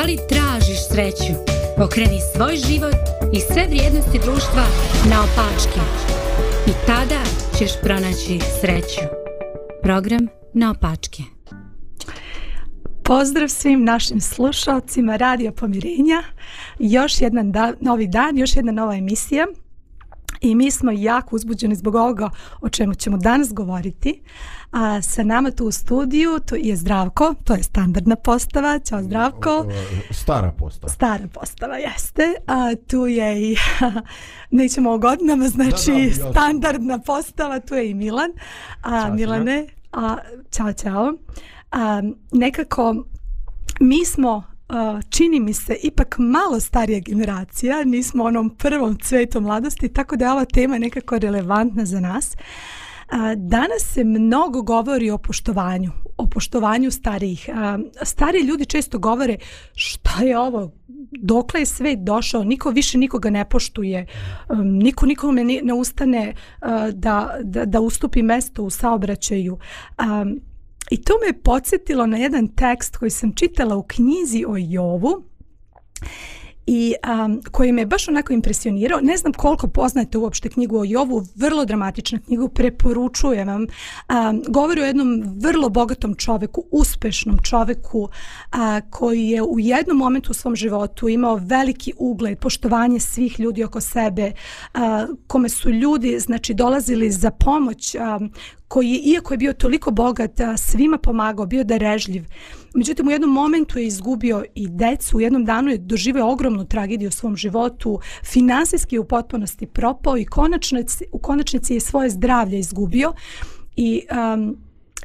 Da li tražiš sreću? Pokreni svoj život i sve vrijednosti društva na opačke. I tada ćeš pronaći sreću. Program na opačke. Pozdrav svim našim slušalcima Radio Pomirenja. Još jedan da, novi dan, još jedna nova emisija i mi smo jako uzbuđeni zbog ovoga o čemu ćemo danas govoriti. A, sa nama tu u studiju to je Zdravko, to je standardna postava. Ćao Zdravko. Stara postava. Stara postava, jeste. A, tu je i, nećemo o godinama, znači da, da, standardna postava, tu je i Milan. A, ćao, Milane, a, čao, čao. A, nekako, mi smo čini mi se ipak malo starija generacija, nismo onom prvom cvetu mladosti, tako da je ova tema nekako relevantna za nas. Danas se mnogo govori o poštovanju, o poštovanju starijih. Stari ljudi često govore šta je ovo, dokle je sve došao, niko više nikoga ne poštuje, um, niko nikome ne ustane uh, da, da, da ustupi mesto u saobraćaju. Um, I to me je podsjetilo na jedan tekst koji sam čitala u knjizi o Jovu i um, koji me baš onako impresionirao. Ne znam koliko poznate uopšte knjigu o Jovu, vrlo dramatičnu knjigu, preporučujem vam. Um, govori o jednom vrlo bogatom čoveku, uspešnom čoveku uh, koji je u jednom momentu u svom životu imao veliki ugled, poštovanje svih ljudi oko sebe, uh, kome su ljudi znači, dolazili za pomoć, um, koji je, iako je bio toliko bogat, svima pomagao, bio da režljiv. Međutim, u jednom momentu je izgubio i decu, u jednom danu je doživeo ogromnu tragediju u svom životu, finansijski je u potpunosti propao i konačnici, u konačnici je svoje zdravlje izgubio. I, um,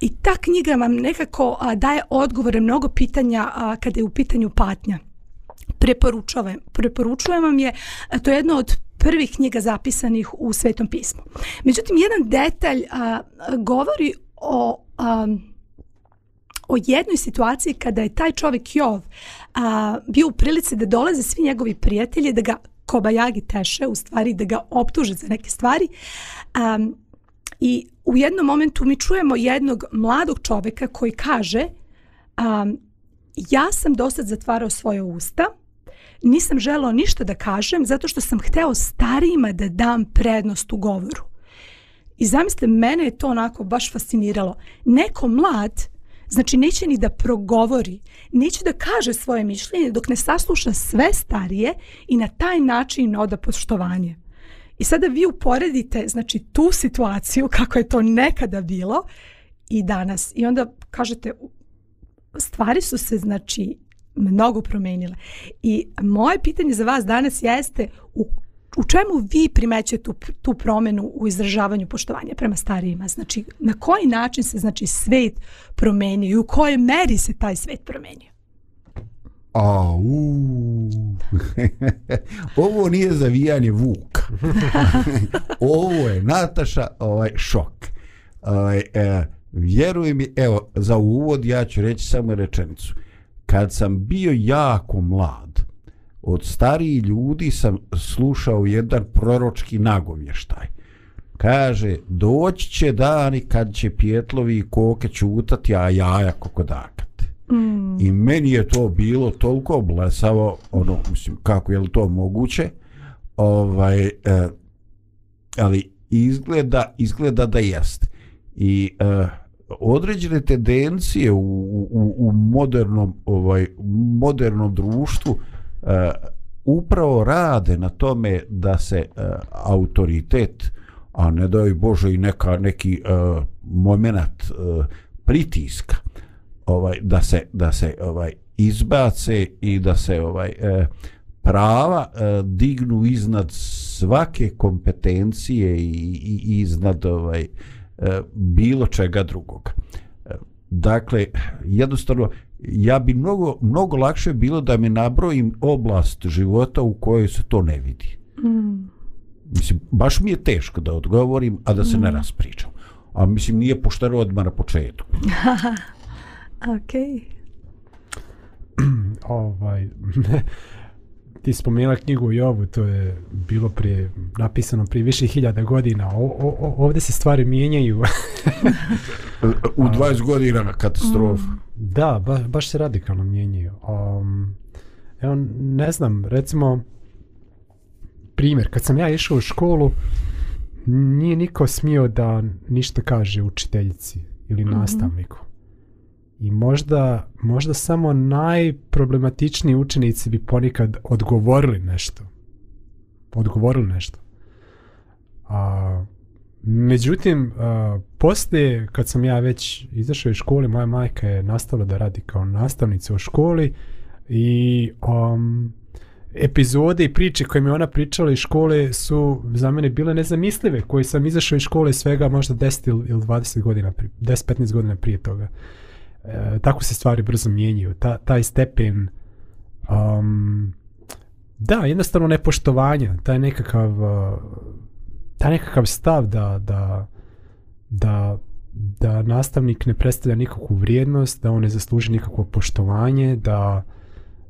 i ta knjiga vam nekako a, daje odgovore mnogo pitanja a, kada je u pitanju patnja preporučujem, preporučujem vam je, to je jedno od prvih knjiga zapisanih u Svetom pismu. Međutim, jedan detalj a, govori o, a, o jednoj situaciji kada je taj čovjek Jov a, bio u prilici da dolaze svi njegovi prijatelji, da ga kobajagi teše, u stvari da ga optuže za neke stvari. A, I u jednom momentu mi čujemo jednog mladog čovjeka koji kaže a, ja sam dosad zatvarao svoje usta, nisam želao ništa da kažem zato što sam hteo starijima da dam prednost u govoru. I zamislite, mene je to onako baš fasciniralo. Neko mlad, znači neće ni da progovori, neće da kaže svoje mišljenje dok ne sasluša sve starije i na taj način oda poštovanje. I sada vi uporedite znači, tu situaciju kako je to nekada bilo i danas. I onda kažete, stvari su se znači mnogo promenile. I moje pitanje za vas danas jeste u, u čemu vi primećujete tu, tu promenu u izražavanju poštovanja prema starijima? Znači, na koji način se znači svet promenio i u kojoj meri se taj svet promenio? A, u. Ovo nije zavijanje vuka. Ovo je Nataša ovaj, šok. Ovaj, e, vjeruj mi, evo, za uvod ja ću reći samo rečenicu kad sam bio jako mlad, od stariji ljudi sam slušao jedan proročki nagovještaj. Kaže, doći će dani kad će pjetlovi i koke čutati, a jaja kokodakati. Mm. I meni je to bilo toliko blesavo, ono, mislim, kako je li to moguće, ovaj, eh, ali izgleda, izgleda da jeste. I eh, određene tendencije u, u, u modernom ovaj modernom društvu uh, upravo rade na tome da se uh, autoritet a ne daj bože i neka neki uh, momenat uh, pritiska ovaj da se da se ovaj izbace i da se ovaj uh, prava uh, dignu iznad svake kompetencije i, i iznad ovaj uh, E, bilo čega drugog. E, dakle, jednostavno, ja bi mnogo, mnogo lakše bilo da mi nabrojim oblast života u kojoj se to ne vidi. Mm. Mislim, baš mi je teško da odgovorim, a da se mm. ne raspričam. A mislim, nije pošteno odmah na početku. ok. ovaj... ti spomenula knjigu Jovu, to je bilo prije, napisano prije više hiljada godina. O, o, o, ovdje se stvari mijenjaju. U 20 godina katastrofa. Mm. Da, ba, baš se radikalno mijenjaju. Um, evo, ne znam, recimo, primjer, kad sam ja išao u školu, nije niko smio da ništa kaže učiteljici ili mm -hmm. nastavniku. I možda, možda samo najproblematičniji učenici bi ponikad odgovorili nešto. Odgovorili nešto. A, međutim, a, poslije kad sam ja već izašao iz školi, moja majka je nastala da radi kao nastavnica u školi i um, epizode i priče koje mi ona pričala iz škole su za mene bile nezamislive koje sam izašao iz škole svega možda 10 ili 20 godina 10-15 godina prije toga uh, E, tako se stvari brzo mijenjaju. Ta, taj stepen um, da, jednostavno nepoštovanja, taj nekakav uh, taj nekakav stav da, da, da, da nastavnik ne predstavlja nikakvu vrijednost, da on ne zasluži nikakvo poštovanje, da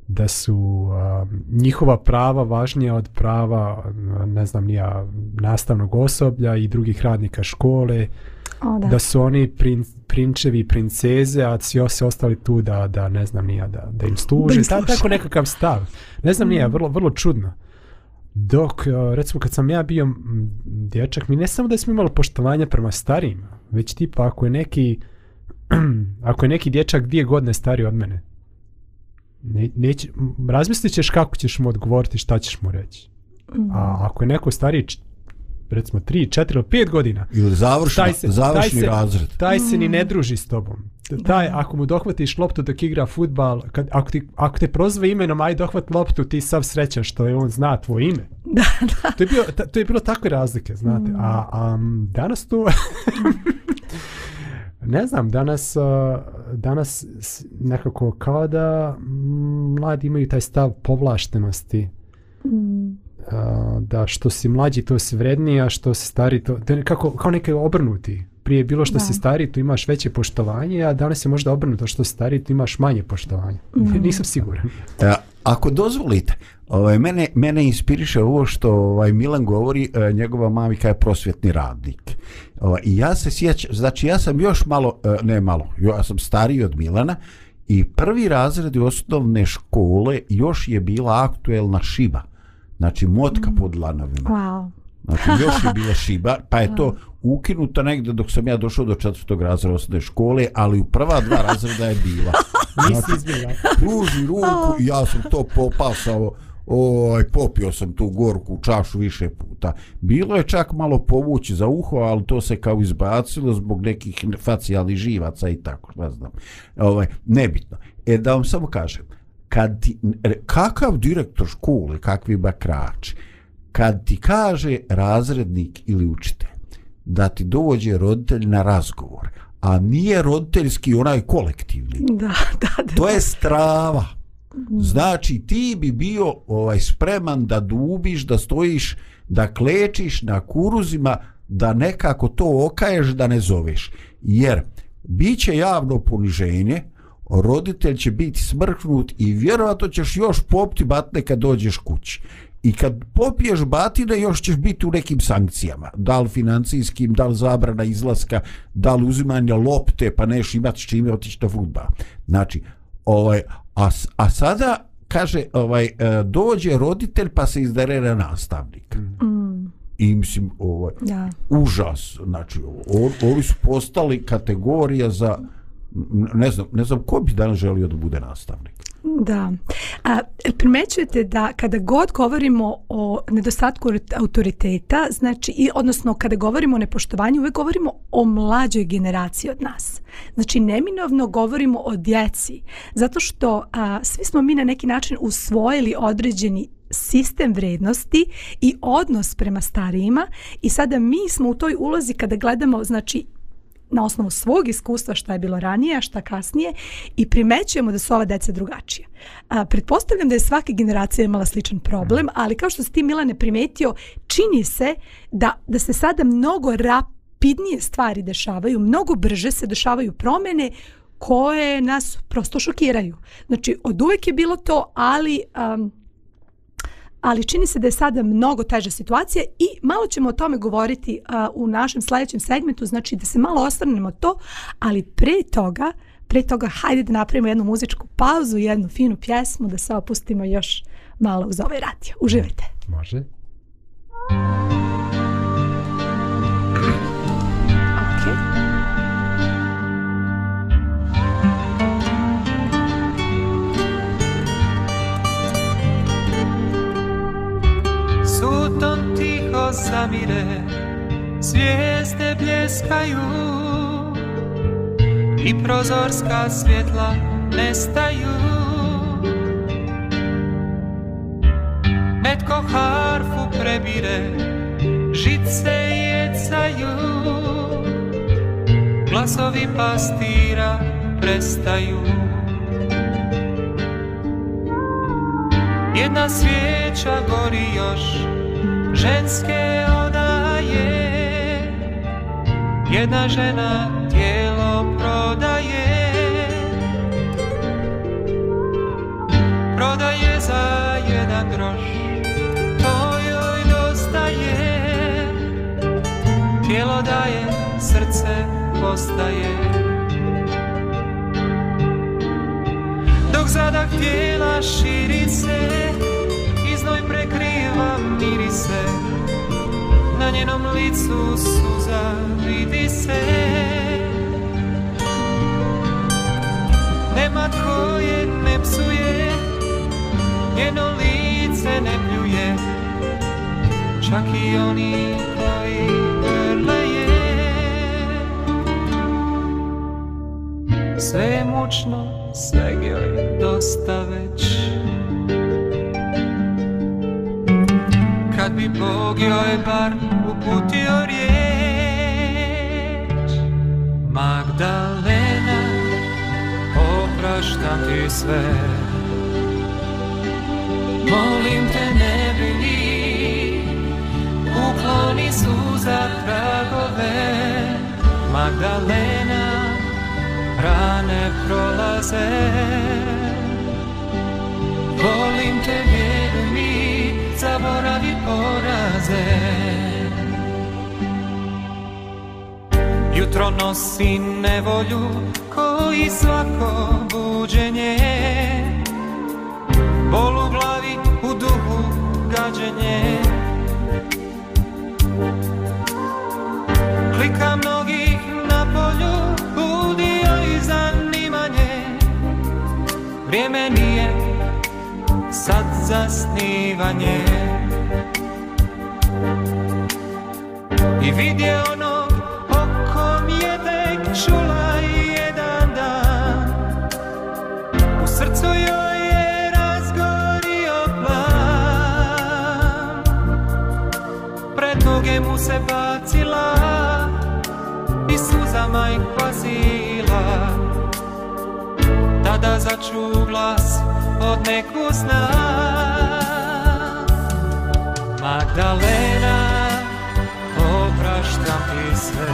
da su um, njihova prava važnija od prava ne znam nija nastavnog osoblja i drugih radnika škole uh, da. da su oni prin, prinčevi i princeze, a svi se ostali tu da, da ne znam nija, da, da im služi. Da Ta, tako nekakav stav. Ne znam nije, mm. vrlo, vrlo čudno. Dok, e, recimo, kad sam ja bio dječak, mi ne samo da smo imali poštovanja prema starijima, već tipa ako je neki ako je neki dječak dvije godine stari od mene, ne, neće, razmislit ćeš kako ćeš mu odgovoriti, šta ćeš mu reći. Mm. A ako je neko stariji recimo 3, 4 ili 5 godina. Ili završna, taj se, završni taj se, razred. Taj se ni ne mm. druži s tobom. Taj, ako mu dohvatiš loptu dok igra futbal, kad, ako, ti, ako te prozve imenom, aj dohvat loptu, ti sav srećan što je on zna tvoje ime. Da, da. To je, bio, ta, to je bilo takve razlike, znate. Mm. A, a danas tu... ne znam, danas, danas nekako kao da mm, mladi imaju taj stav povlaštenosti. Mm da što si mlađi to si vredniji, a što si stari to da kako kao neke obrnuti. Prije bilo što da. si stari tu imaš veće poštovanje, a danas je možda obrnuto što si stari tu imaš manje poštovanja. Mm. Nisam siguran. Da, e, ako dozvolite, ovaj mene mene inspiriše ovo što ovaj Milan govori, e, njegova mamika je prosvjetni radnik. Ovaj i ja se sjećam, znači ja sam još malo e, ne malo, ja sam stariji od Milana i prvi razred osnovne škole još je bila aktuelna šiba. Mm znači motka mm. pod lanovima. Wow. Znači još je bila šiba, pa je to ukinuto negde dok sam ja došao do četvrtog razreda osnovne škole, ali u prva dva razreda je bila. Znači, pruži ruku i oh. ja sam to popasao, oj, popio sam tu gorku u čašu više puta. Bilo je čak malo povući za uho, ali to se kao izbacilo zbog nekih facijalnih živaca i tako, ne znam. Ovaj, nebitno. E, da vam samo kažem, kad ti, kakav direktor škole, kakvi bakrači, kad ti kaže razrednik ili učitelj da ti dovođe roditelj na razgovor, a nije roditeljski onaj kolektivni. Da, da, da. To je strava. Znači, ti bi bio ovaj spreman da dubiš, da stojiš, da klečiš na kuruzima, da nekako to okaješ, da ne zoveš. Jer, bit će javno poniženje, roditelj će biti smrknut i vjerovato ćeš još popiti batne kad dođeš kući. I kad popiješ batine, još ćeš biti u nekim sankcijama. Da li financijskim, da li zabrana izlaska, da li uzimanja lopte, pa neš imati s čime otići na futbal. Znači, ovaj, a, a sada, kaže, ovaj, e, dođe roditelj pa se izdere na nastavnik. Mm. mm. I mislim, ovaj, da. užas. Znači, ovo, ovi su postali kategorija za ne znam, ne znam ko bi danas želio da bude nastavnik. Da. A, primećujete da kada god govorimo o nedostatku autoriteta, znači, i, odnosno kada govorimo o nepoštovanju, uvek govorimo o mlađoj generaciji od nas. Znači, neminovno govorimo o djeci, zato što a, svi smo mi na neki način usvojili određeni sistem vrednosti i odnos prema starijima i sada mi smo u toj ulozi kada gledamo znači na osnovu svog iskustva šta je bilo ranije, šta kasnije i primećujemo da su ova deca drugačija. A, pretpostavljam da je svaka generacija imala sličan problem, mhm. ali kao što si ti Milane primetio, čini se da, da se sada mnogo rapidnije stvari dešavaju, mnogo brže se dešavaju promene koje nas prosto šokiraju. Znači, od uvek je bilo to, ali... Um, ali čini se da je sada mnogo teža situacija i malo ćemo o tome govoriti u našem sljedećem segmentu, znači da se malo ostranemo to, ali pre toga, pre toga hajde da napravimo jednu muzičku pauzu, jednu finu pjesmu, da se opustimo još malo uz ovaj radio. Uživajte. Može. Može. samire, zamire, zviezde i prozorská svietla nestajú. Medko harfu prebire, žice jecajú, glasovi pastýra prestajú. Jedna svieča gori još, ženske odaje Jedna žena tijelo prodaje Prodaje za jedan grož To joj dostaje Tijelo daje, srce postaje Dok zadah tijela širi se prekriva mirise Na njenom licu suza vidi se Nema tko je ne psuje Njeno lice ne pljuje Čak i oni koji prleje Sve je mučno, sveg joj dosta već Sve je mučno, sveg joj dosta već bi Bog joj bar uputio riječ Magdalena, opraštam ti sve Molim te ne brini, ukloni suza tragove Magdalena, rane prolaze Magdalena, zaboravi poraze Jutro nosi nevolju koji svako buđenje Bol u glavi, u duhu gađenje Klika mnogi na polju, budio i zanimanje Vrijeme nije zasnívanie. I vidie ono, okom jedek čula jedan dan. U srcu joj je razgorio plan. Pred noge mu se bacila i suzama je pazila. Tada začu glas od neku znak Magdalena, opraštam ti sve.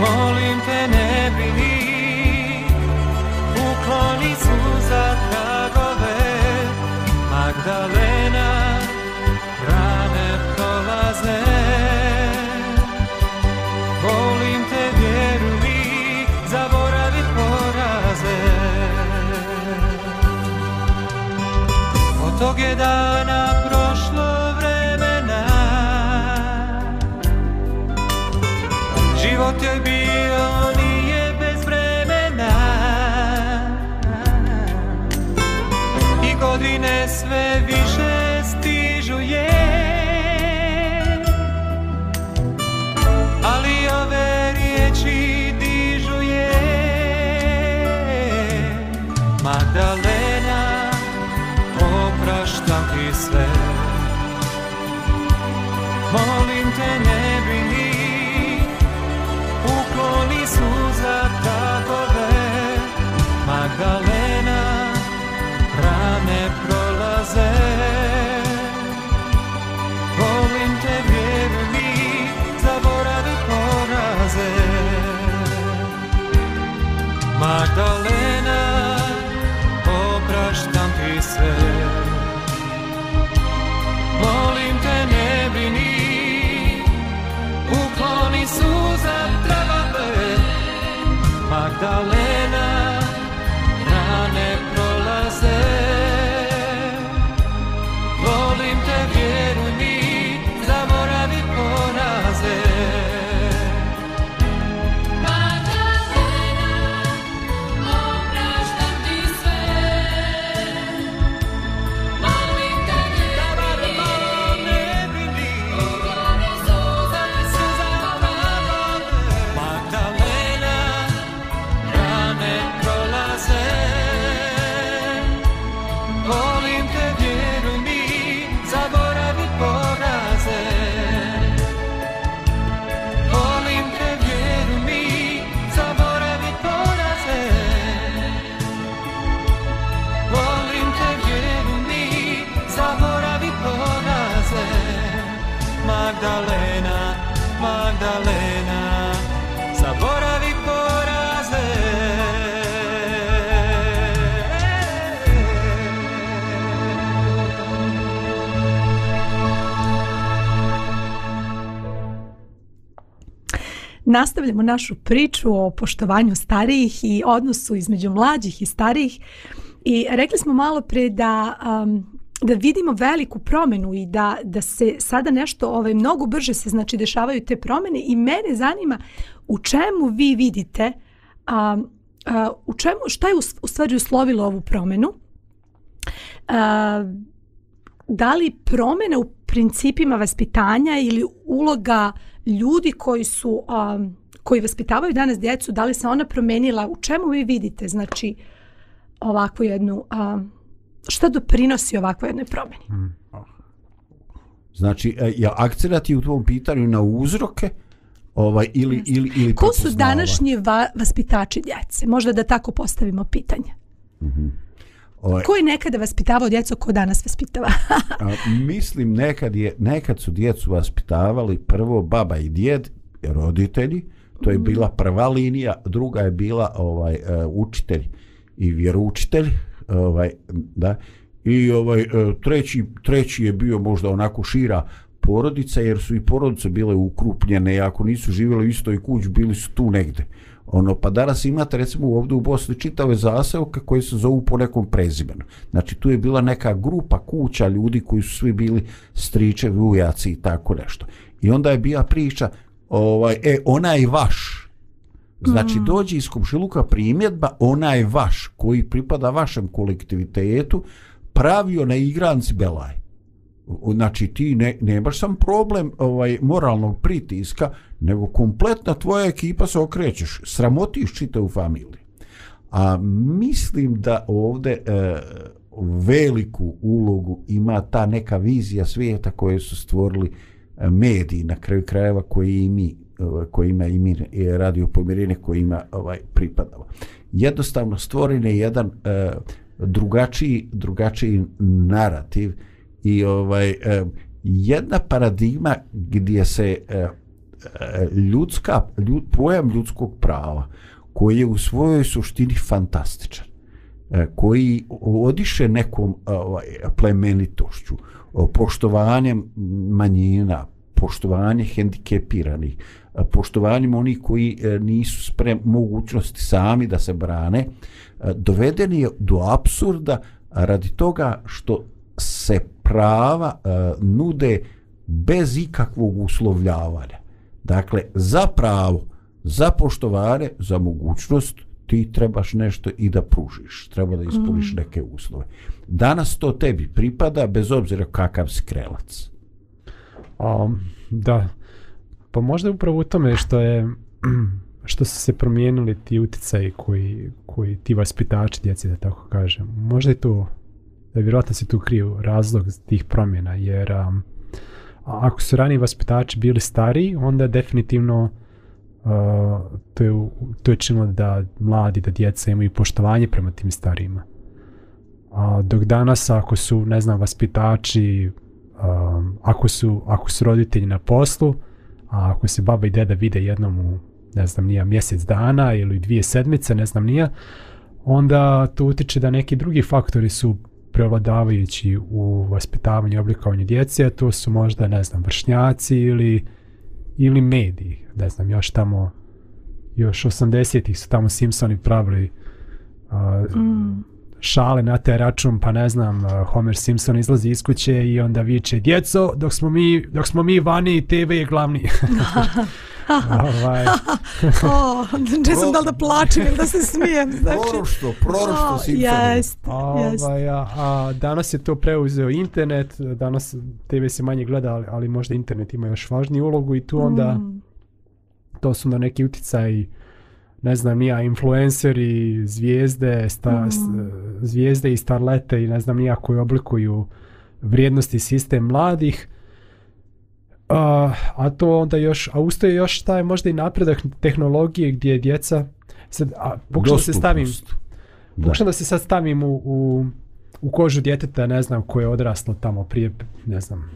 Molim te, nebini, ukloni suza tragove. Magdalena, rane prolaze. Volim te, vjeru mi, zaboravi poraze. Od tog je dana magdalena opraštam ti se molim te mi nastavljamo našu priču o poštovanju starijih i odnosu između mlađih i starijih. I rekli smo malo pre da, um, da vidimo veliku promenu i da, da se sada nešto ovaj, mnogo brže se znači dešavaju te promene i mene zanima u čemu vi vidite, um, a, uh, u čemu, šta je u, u stvari uslovilo ovu promenu, a, uh, da li promena u principima vaspitanja ili uloga ljudi koji su um, koji vaspitavaju danas djecu, da li se ona promenila, u čemu vi vidite, znači, ovakvu jednu, a, um, šta doprinosi ovakvoj jednoj promjeni? Hmm. Znači, ja e, akcenat je u tvom pitanju na uzroke, ovaj, ili, znači. ili, ili, ili Ko su današnji va vaspitači djece? Možda da tako postavimo pitanje. Mm -hmm. Ovaj, Ko je nekada vaspitavao djeco, ko danas vaspitava? a, mislim, nekad, je, nekad su djecu vaspitavali prvo baba i djed, roditelji, to je mm. bila prva linija, druga je bila ovaj e, učitelj i vjeručitelj, ovaj, da, i ovaj e, treći, treći je bio možda onako šira porodica, jer su i porodice bile ukrupnjene, ako nisu živjeli u istoj kući, bili su tu negde. Ono, pa danas imate recimo ovdje u Bosni čitave zaseoke koje se zovu po nekom prezimenu. Znači tu je bila neka grupa kuća ljudi koji su svi bili stričevi, ujaci i tako nešto. I onda je bila priča, ovaj, e, ona je vaš. Znači mm. dođe iz Komšiluka primjedba, ona je vaš, koji pripada vašem kolektivitetu, pravio na igranci Belaj znači ti ne, nemaš sam problem ovaj moralnog pritiska, nego kompletna tvoja ekipa se okrećeš, sramotiš čita u familiji. A mislim da ovde e, veliku ulogu ima ta neka vizija svijeta koje su stvorili e, mediji na kraju krajeva koji i mi ovaj, koji ima i mi radio pomirine koji ima ovaj pripadava. Jednostavno stvoren je jedan e, drugačiji drugačiji narativ e, i ovaj eh, jedna paradigma gdje se eh, ljudska ljud, pojam ljudskog prava koji je u svojoj suštini fantastičan e, koji odiše nekom e, ovaj, plemenitošću, poštovanjem manjina, poštovanjem hendikepiranih, poštovanjem onih koji nisu sprem mogućnosti sami da se brane, doveden je do absurda radi toga što se prava e, nude bez ikakvog uslovljavanja. Dakle, za pravo, za poštovare, za mogućnost, ti trebaš nešto i da pružiš, treba da ispuniš mm. neke uslove. Danas to tebi pripada, bez obzira kakav si krelac. Um, da, pa možda upravo u tome što je što su se promijenili ti uticaji koji, koji ti vaspitači djeci, da tako kažem. Možda je to da vjerojatno si tu kriju razlog tih promjena, jer um, ako su raniji vaspitači bili stariji, onda definitivno uh, to, je, to je činilo da mladi, da djeca imaju poštovanje prema tim starijima. Uh, dok danas, ako su, ne znam, vaspitači, um, ako, su, ako su roditelji na poslu, a ako se baba i deda vide jednom u, ne znam, nija mjesec dana ili dvije sedmice, ne znam, nija, onda to utiče da neki drugi faktori su preovladavajući u vaspitavanju i oblikovanju djece, to su možda, ne znam, vršnjaci ili, ili mediji. Ne znam, još tamo, još 80-ih su tamo Simpsoni pravili a, mm. šale na te račun, pa ne znam, Homer Simpson izlazi iz kuće i onda viče, djeco, dok smo mi, dok smo mi vani, TV je glavni. ovaj. o, ne znam da li da plačem ili da se smijem. Znači, proroštvo, proroštvo oh, Simpsonu. Jest, ovaj, jest. A, a, danas je to preuzeo internet, danas TV se manje gleda, ali, ali možda internet ima još važniju ulogu i tu onda mm. to su na neki uticaj ne znam nija, influenceri, zvijezde, sta, mm. zvijezde i starlete i ne znam nija koji oblikuju vrijednosti sistem mladih. Uh, a to onda još, a ustoje još taj možda i napredak tehnologije gdje je djeca, sad, a pokušam da se stavim, pokušam da. da. se sad stavim u, u, u kožu djeteta, ne znam, koje je odraslo tamo prije, ne znam,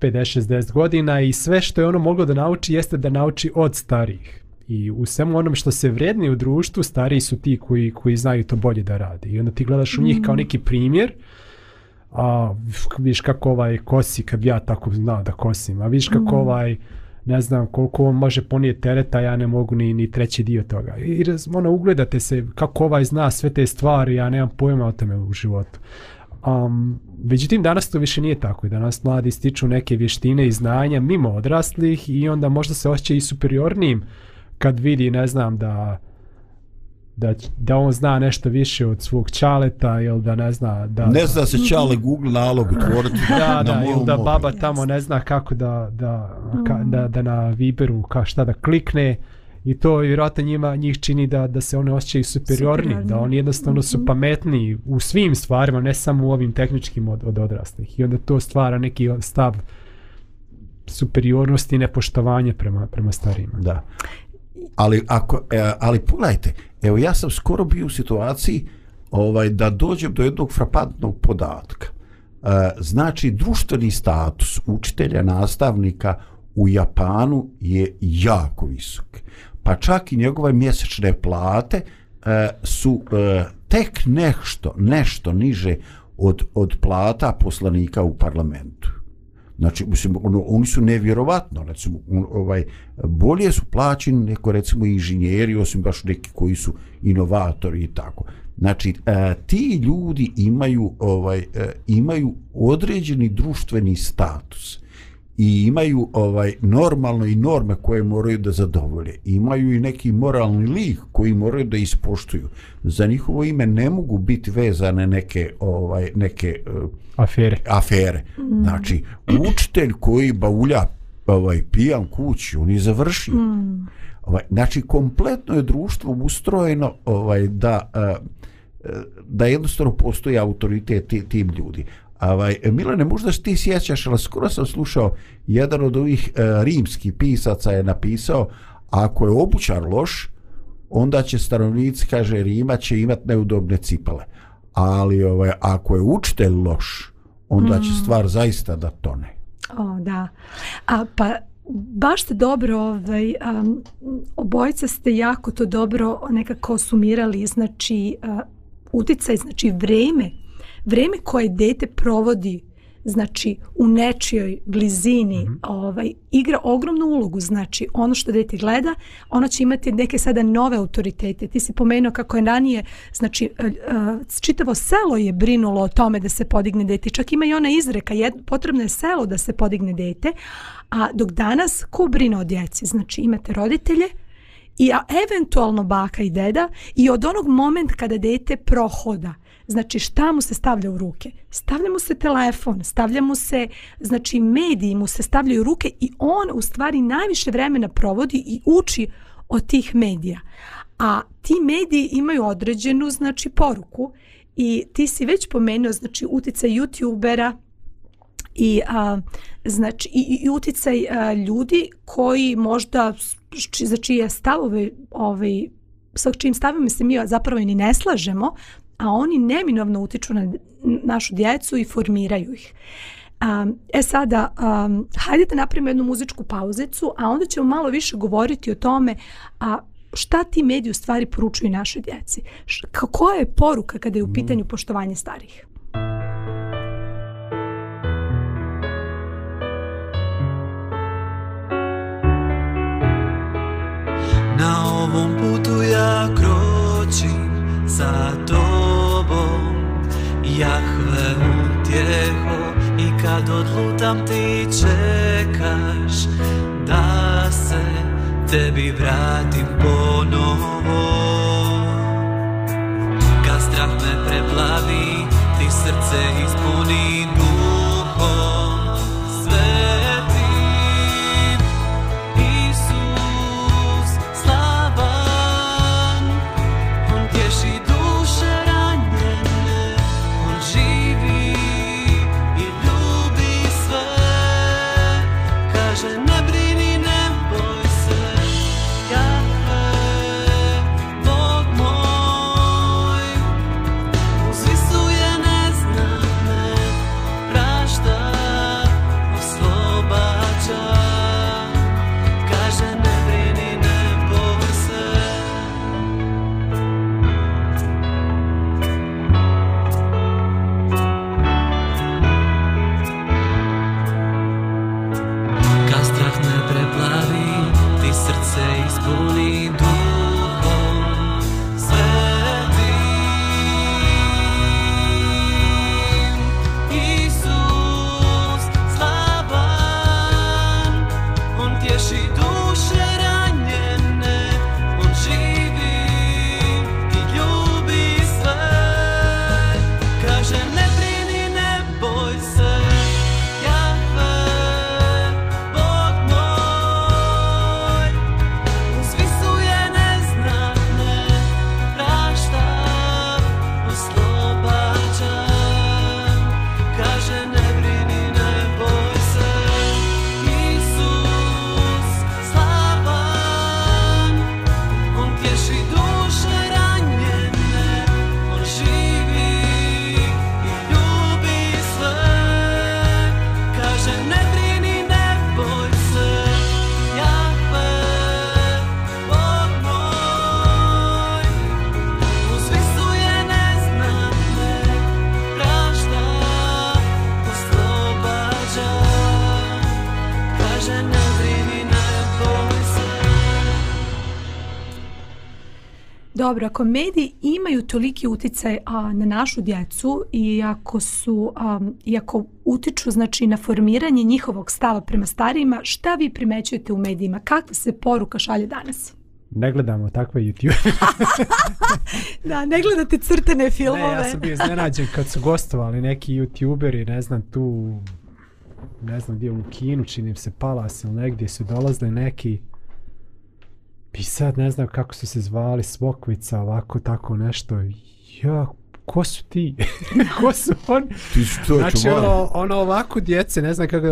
50-60 godina i sve što je ono moglo da nauči jeste da nauči od starih. I u svemu onom što se vredni u društvu, stariji su ti koji, koji znaju to bolje da rade. I onda ti gledaš u njih kao mm. neki primjer, mm a viš kako ovaj kosi kad ja tako znao da kosim, a viš kako mm. ovaj ne znam koliko on može ponijeti tereta, ja ne mogu ni, ni treći dio toga. I raz, ono, ugledate se kako ovaj zna sve te stvari, ja nemam pojma o tome u životu. Um, međutim, danas to više nije tako i danas mladi stiču neke vještine i znanja mimo odraslih i onda možda se osjeća i superiornijim kad vidi, ne znam, da da, da on zna nešto više od svog čaleta ili da ne zna da ne zna se mhm. čale Google nalog otvoriti da da, da ili da baba mobil. tamo ne zna kako da da, ka, da, mhm. da na Viberu ka šta da klikne i to vjerojatno njima njih čini da da se one osjećaju superiorni, da oni jednostavno su mhm. pametni u svim stvarima ne samo u ovim tehničkim od, od odraslih i onda to stvara neki stav superiornosti i nepoštovanja prema, prema starijima da ali ako e, ali pogledajte Evo ja sam skoro bio u situaciji ovaj da dođem do jednog frapantnog podatka. E, znači društveni status učitelja, nastavnika u Japanu je jako visok. Pa čak i njegove mjesečne plate e, su e, tek nešto, nešto niže od od plata poslanika u parlamentu znači mislim, ono, oni su nevjerovatno recimo on, ovaj bolje su plaćeni neko recimo inženjeri osim baš neki koji su inovatori i tako znači e, ti ljudi imaju ovaj e, imaju određeni društveni status e, i imaju ovaj normalno i norme koje moraju da zadovolje. Imaju i neki moralni lih koji moraju da ispoštuju. Za njihovo ime ne mogu biti vezane neke ovaj neke uh, afere. Afere. Mm. Znači učitelj koji baulja ovaj pijan kući, on je završio. Mm. Ovaj znači kompletno je društvo ustrojeno ovaj da uh, da jednostavno postoji autoritet tim ljudi. Avaj, Milane, možda ti sjećaš, ali skoro sam slušao, jedan od ovih e, rimskih pisaca je napisao, ako je obućar loš, onda će stanovnici, kaže Rima, će imat neudobne cipale. Ali ovaj, ako je učitelj loš, onda mm. će stvar zaista da tone. O, da. A, pa, baš ste dobro, ovaj, um, obojca ste jako to dobro nekako sumirali, znači, uh, uticaj, znači vreme vreme koje dete provodi znači u nečijoj blizini mm -hmm. ovaj igra ogromnu ulogu znači ono što dete gleda ono će imati neke sada nove autoritete ti si pomenuo kako je ranije znači uh, čitavo selo je brinulo o tome da se podigne dete čak ima i ona izreka jed, potrebno je selo da se podigne dete a dok danas ko brine o djeci znači imate roditelje mm i eventualno baka i deda i od onog moment kada dete prohoda znači šta mu se stavlja u ruke stavlja mu se telefon stavlja mu se znači mediji mu se stavljaju u ruke i on u stvari najviše vremena provodi i uči od tih medija a ti mediji imaju određenu znači poruku i ti si već pomenuo znači utjecaj youtubera i a, znači i, i uticaj a, ljudi koji možda či, za čije stavove ovaj sa čijim stavima se mi zapravo ni ne slažemo, a oni neminovno utiču na našu djecu i formiraju ih. E sada, um, hajde da napravimo jednu muzičku pauzicu, a onda ćemo malo više govoriti o tome a šta ti mediji u stvari poručuju našoj djeci. Š, kako je poruka kada je u mm. pitanju poštovanje starih? ovom putu ja kročim za tobom Jahve utjeho i kad odlutam ti čekaš da se tebi vratim ponovo Kad strah me preplavi ti srce ispuni duš Dobro, ako mediji imaju toliki uticaj a, na našu djecu i ako, su, a, i ako utiču znači, na formiranje njihovog stava prema starijima, šta vi primećujete u medijima? Kakva se poruka šalje danas? Ne gledamo takve YouTube. da, ne gledate crtene filmove. Ne, ja sam bio iznenađen kad su gostovali neki YouTuberi, ne znam, tu, ne znam gdje, u Kinu, činim se, Palas ili negdje su dolazili neki, I sad ne znam kako su se zvali, Svokvica, ovako, tako nešto. Ja, ko su ti? ko su oni? Ti su to, znači, ono, ono ovako djece, ne znam kako,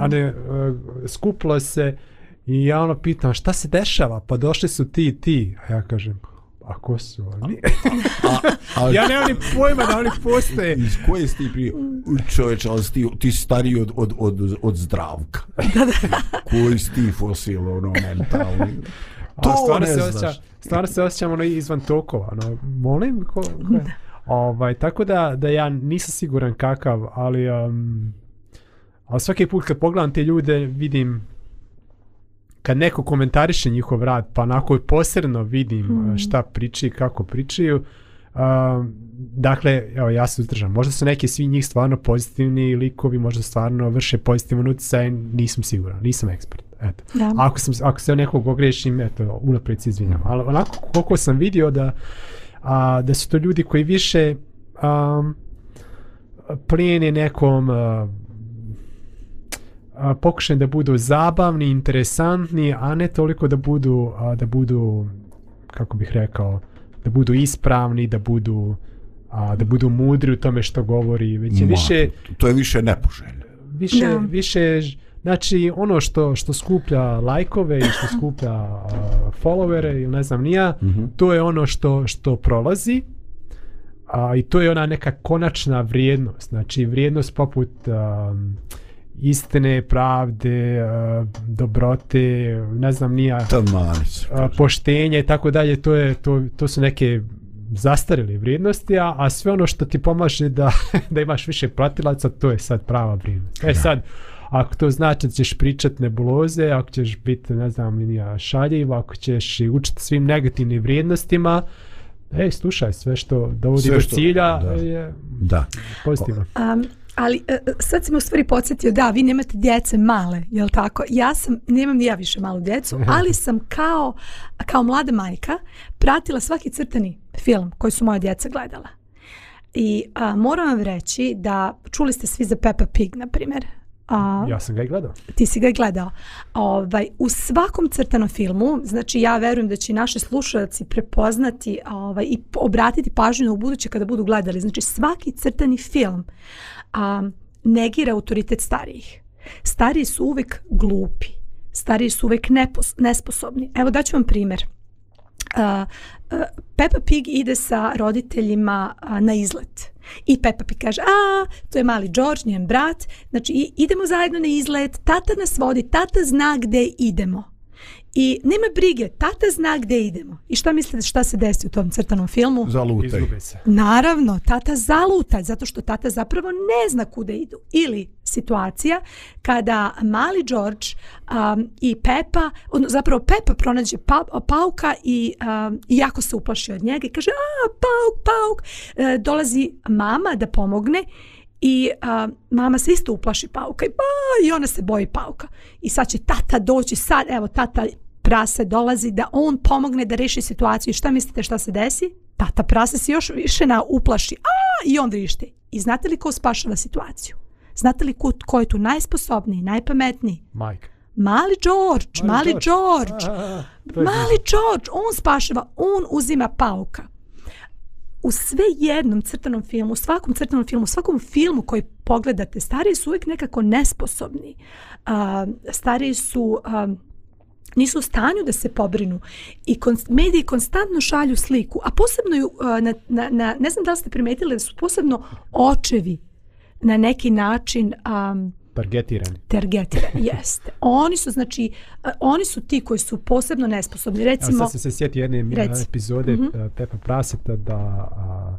ane, skuplo se i ja ono pitam, šta se dešava? Pa došli su ti, ti. A ja kažem, A ko su oni? A, a, a, ja ne ni pojma da oni postoje. Iz koje si ti prije? Čovječ, ali ti, ti stariji od, od, od, od zdravka. Koji si ti fosil, ono, mentalni? to ne se znaš. Osjeća, stvarno se osjećam ono izvan tokova. Ono, molim? Ko, ko je? ovaj, tako da, da ja nisam siguran kakav, ali... Um, ali svaki put kad pogledam te ljude, vidim kad neko komentariše njihov rad, pa onako posredno vidim hmm. šta pričaju, kako pričaju, uh, dakle, evo, ja se uzdržam. Možda su neki svi njih stvarno pozitivni likovi, možda stvarno vrše pozitivan utjecaj, nisam siguran, nisam ekspert. Eto. Da. Ako, sam, ako se nekog ogrešim, eto, unapred se izvinjam. Mhm. Ali onako koliko sam vidio da, a, da su to ljudi koji više a, plijene nekom pokušaju da budu zabavni, interesantni, a ne toliko da budu, a, da budu kako bih rekao, da budu ispravni, da budu a, da budu mudri u tome što govori, već je više to je više nepoželjno. Više da. više znači ono što što skuplja lajkove i što skuplja a, followere ili ne znam nija, mm -hmm. to je ono što što prolazi. A, i to je ona neka konačna vrijednost, znači vrijednost poput a, istine, pravde, e, dobrote, ne znam, nija Tamanić, e, poštenje i tako dalje, to, je, to, to su neke zastarili vrijednosti, a, a sve ono što ti pomaže da, da imaš više platilaca, to je sad prava vrijednost. E sad, ako to znači da ćeš pričati nebuloze, ako ćeš biti, ne znam, šaljiv, ako ćeš učiti svim negativnim vrijednostima, ej, slušaj, sve što dovodi sve što, do cilja da. je da. pozitivno. Um, Ali e, e, sad se me u stvari podsjetio, da, vi nemate djece male, je li tako? Ja sam, nemam ni ja više malu djecu, ali sam kao, kao mlada majka pratila svaki crtani film koji su moja djeca gledala. I a, moram vam reći da čuli ste svi za Peppa Pig, na primjer. A, ja sam ga i gledao. Ti si ga i gledao. Ovaj, u svakom crtanom filmu, znači ja verujem da će naši slušalci prepoznati ovaj, i obratiti pažnju na u buduće kada budu gledali. Znači svaki crtani film uh, a negira autoritet starijih. Stari su uvek glupi, stari su uvek nepos nesposobni. Evo daću vam primjer. Uh, Peppa Pig ide sa roditeljima na izlet I Peppa Pig kaže, a, to je mali George, njen brat Znači, idemo zajedno na izlet, tata nas vodi, tata zna gde idemo I nema brige, tata zna gde idemo. I šta mislite šta se desi u tom crtanom filmu? Zalutaj. Naravno, tata zaluta, zato što tata zapravo ne zna kude idu. Ili situacija kada mali George um, i Pepa, on, zapravo Pepa pronađe pa, pauka i um, jako se uplaši od njega i kaže, a, pauk, pauk. E, dolazi mama da pomogne I uh, mama se isto uplaši pauka i, ba, i ona se boji pauka. I sad će tata doći, sad, evo, tata prase dolazi da on pomogne da reši situaciju. Šta mislite šta se desi? Tata pa prase se još više na uplaši. A, i on vrište. I znate li ko spašava situaciju? Znate li ko, ko je tu najsposobniji, najpametniji? Majka. Mali George, mali George, mali George, on spašava, on uzima pauka. U sve jednom crtanom filmu, u svakom crtanom filmu, u svakom filmu koji pogledate, stariji su uvijek nekako nesposobni. Uh, stariji su uh, nisu u stanju da se pobrinu i konst, mediji konstantno šalju sliku, a posebno ju, e, na, na, na, ne znam da li ste primetili da su posebno očevi na neki način um, targetirani. Targetirani, jeste. Oni su, znači, uh, oni su ti koji su posebno nesposobni. Recimo, Evo sad sam se sjetio jedne e, reci. epizode mm -hmm. Pepa Praseta da a,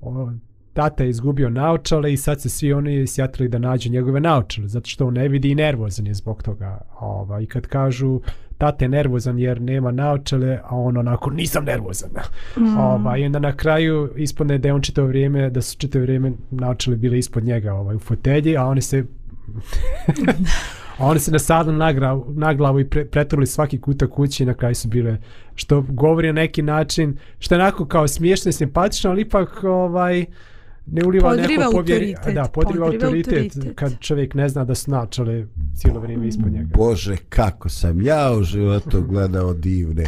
o, tata je izgubio naočale i sad se svi oni sjatili da nađu njegove naočale, zato što on ne vidi i nervozan je zbog toga. Ova, I kad kažu, tate nervozan jer nema naočale, a on onako nisam nervozan. Mm. Ova, I onda na kraju ispodne da je on čito vrijeme, da su čito vrijeme naočale bile ispod njega ovaj, u fotelji, a oni se... a oni se nasadili na glavu i pre, pretvorili svaki kuta kući i na kraju su bile što govori na neki način, što je onako kao smiješno i simpatično, ali ipak ovaj, uh, ne uliva podriva neko povjeri, autoritet. Da, podriva, podriva autoritet, autoritet, kad čovjek ne zna da su načale cijelo vrijeme ispod njega. Bože, kako sam ja u životu gledao divne,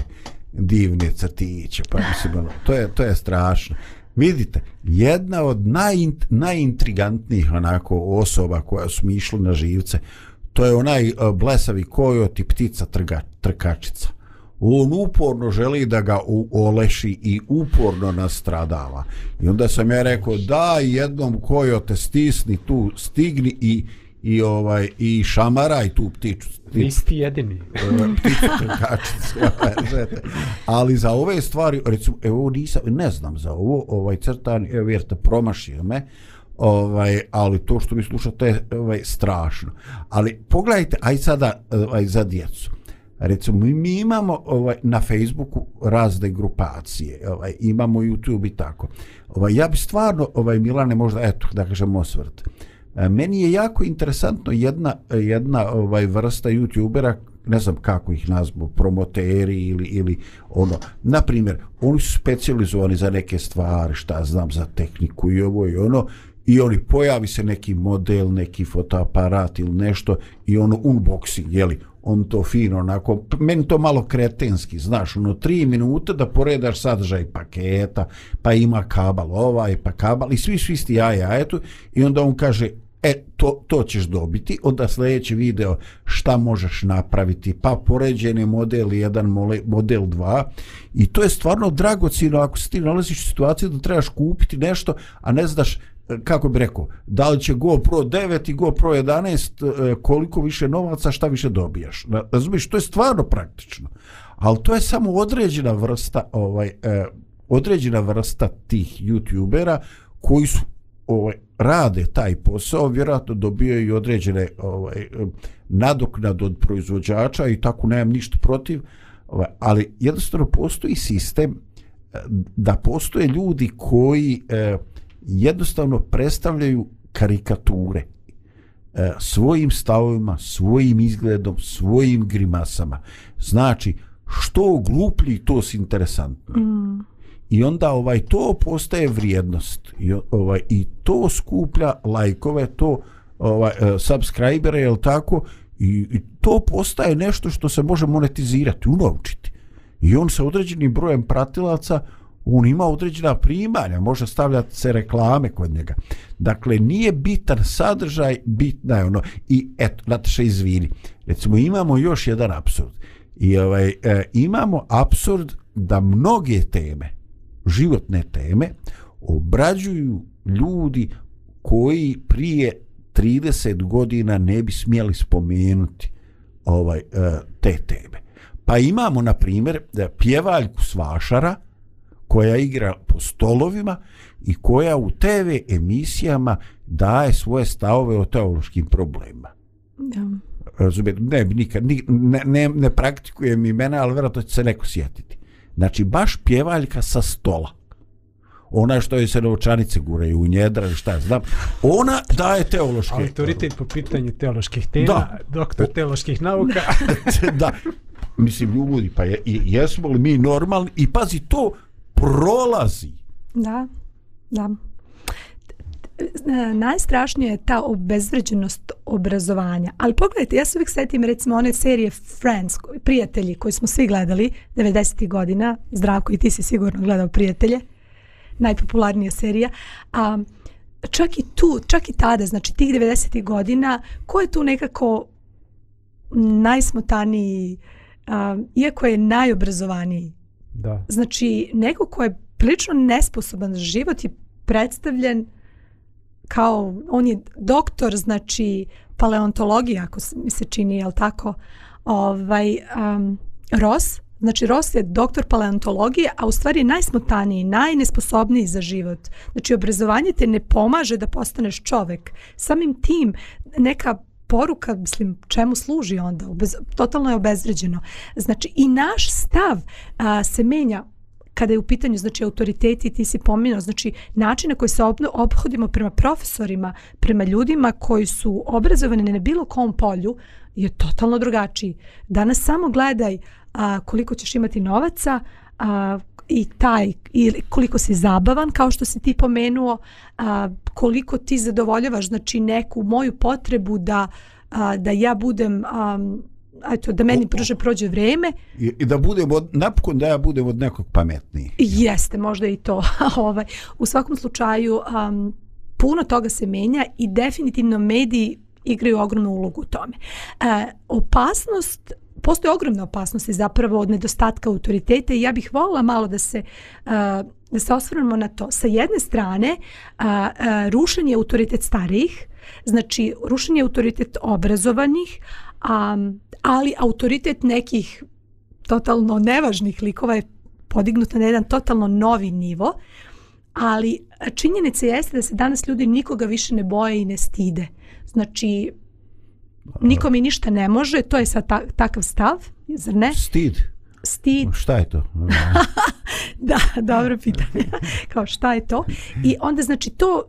divne crtiće. Pa mislim, ono, to, je, to je strašno. Vidite, jedna od najint, najintrigantnijih onako osoba koja su mišli na živce, to je onaj e, blesavi kojot i ptica trga, trkačica on uporno želi da ga u, oleši i uporno nastradava. I onda sam ja rekao, da jednom kojo te stisni tu, stigni i, i, ovaj, i šamaraj tu ptiču. ptiču Nisi ti jedini. E, ptiču trkačicu. Ali za ove stvari, recimo, evo nisam, ne znam za ovo, ovaj crtan, evo jer te promašio me, ovaj ali to što mi slušate ovaj strašno ali pogledajte aj sada ovaj za djecu uh, recimo mi imamo ovaj na Facebooku razne grupacije ovaj imamo YouTube i tako ovaj ja bi stvarno ovaj Milane možda eto da kažem osvrt e, meni je jako interesantno jedna jedna ovaj vrsta youtubera ne znam kako ih nazvu promoteri ili ili ono na primjer oni su specijalizovani za neke stvari šta znam za tehniku i ovo i ono i oni pojavi se neki model neki fotoaparat ili nešto i ono unboxing je li on to fino onako, meni to malo kretenski, znaš, ono, tri minute da poredaš sadržaj paketa, pa ima kabal ovaj, pa kabal, i svi su isti jaja, jaj, eto, i onda on kaže, e, to, to ćeš dobiti, onda sljedeći video, šta možeš napraviti, pa poređen je model 1, model 2, i to je stvarno dragocino, ako se ti nalaziš u situaciji da trebaš kupiti nešto, a ne znaš, kako bi rekao, da li će GoPro 9 i GoPro 11, e, koliko više novaca, šta više dobijaš. Razumiješ, to je stvarno praktično. Ali to je samo određena vrsta ovaj eh, određena vrsta tih youtubera koji su ovaj rade taj posao, vjerojatno dobio i određene ovaj e, nadoknad od proizvođača i tako nemam ništa protiv, ovaj, ali jednostavno postoji sistem e, da postoje ljudi koji eh, jednostavno predstavljaju karikature e, svojim stavovima, svojim izgledom, svojim grimasama. Znači, što gluplji, to si interesantno. Mm. I onda ovaj to postaje vrijednost. I, ovaj, i to skuplja lajkove, to ovaj, e, subscribere, je tako? I, I to postaje nešto što se može monetizirati, unovčiti. I on sa određenim brojem pratilaca uh, on ima određena primanja, može stavljati se reklame kod njega. Dakle, nije bitan sadržaj, bitna je ono. I eto, Nataša, izvini. Recimo, imamo još jedan absurd. I ovaj, e, imamo absurd da mnoge teme, životne teme, obrađuju ljudi koji prije 30 godina ne bi smjeli spomenuti ovaj e, te teme. Pa imamo, na primjer, e, pjevaljku Svašara, Svašara, koja igra po stolovima i koja u TV emisijama daje svoje stavove o teološkim problemima. Da. Razumijete, ne, nikad, ne, ne, ne praktikujem imena, ali vjerojatno će se neko sjetiti. Znači, baš pjevaljka sa stola. Ona što joj se novčanice guraju u njedra, šta ja znam, ona daje teološke... Autoritet po pitanju teoloških tema, da. doktor teoloških nauka. da, mislim, ljudi, pa je, jesmo li mi normalni? I pazi, to, prolazi. Da, da. Najstrašnije je ta obezvređenost obrazovanja. Ali pogledajte, ja se uvijek setim recimo one serije Friends, prijatelji koji smo svi gledali 90. godina. Zdravko i ti si sigurno gledao prijatelje. Najpopularnija serija. A, čak i tu, čak i tada, znači tih 90. godina, ko je tu nekako najsmotaniji, a, iako je najobrazovaniji Da. Znači, neko ko je prilično nesposoban za život je predstavljen kao, on je doktor, znači, paleontologija, ako mi se čini, jel tako, ovaj, um, Ross, Znači, Ross je doktor paleontologije, a u stvari je najsmotaniji, najnesposobniji za život. Znači, obrazovanje te ne pomaže da postaneš čovek. Samim tim, neka poruka, mislim, čemu služi onda? Obez, totalno je obezređeno. Znači, i naš stav a, se menja kada je u pitanju znači autoriteti ti si pominao znači način na koji se obno, obhodimo prema profesorima prema ljudima koji su obrazovani na bilo kom polju je totalno drugačiji danas samo gledaj a, koliko ćeš imati novaca a, i taj ili koliko si zabavan kao što si ti pomenuo a, koliko ti zadovoljavaš znači neku moju potrebu da a, da ja budem a, eto da meni prže prođe vreme i, i da budem od, napokon da ja budem od nekog pametniji jeste možda i to ovaj u svakom slučaju a, puno toga se menja i definitivno mediji igraju ogromnu ulogu u tome. E, opasnost postoje ogromne opasnosti zapravo od nedostatka autoriteta i ja bih volila malo da se uh, da se osvrnemo na to. Sa jedne strane, uh, uh, rušenje autoritet starijih, znači rušenje autoritet obrazovanih, um, ali autoritet nekih totalno nevažnih likova je podignut na jedan totalno novi nivo, ali činjenica jeste da se danas ljudi nikoga više ne boje i ne stide. Znači, niko mi ništa ne može, to je sad ta, takav stav, zar ne? Stid. Stid. Šta je to? da, dobro pitanje. Kao šta je to? I onda znači to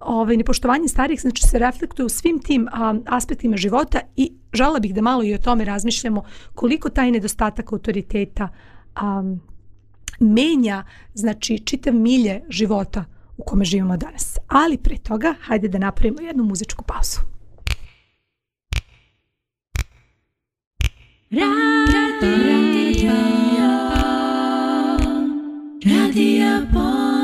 ovaj, nepoštovanje starijih znači se reflektuje u svim tim a, aspektima života i žala bih da malo i o tome razmišljamo koliko taj nedostatak autoriteta a, menja znači čitav milje života u kome živimo danas. Ali pre toga, hajde da napravimo jednu muzičku pauzu. Radio, Radio, Radio Boy.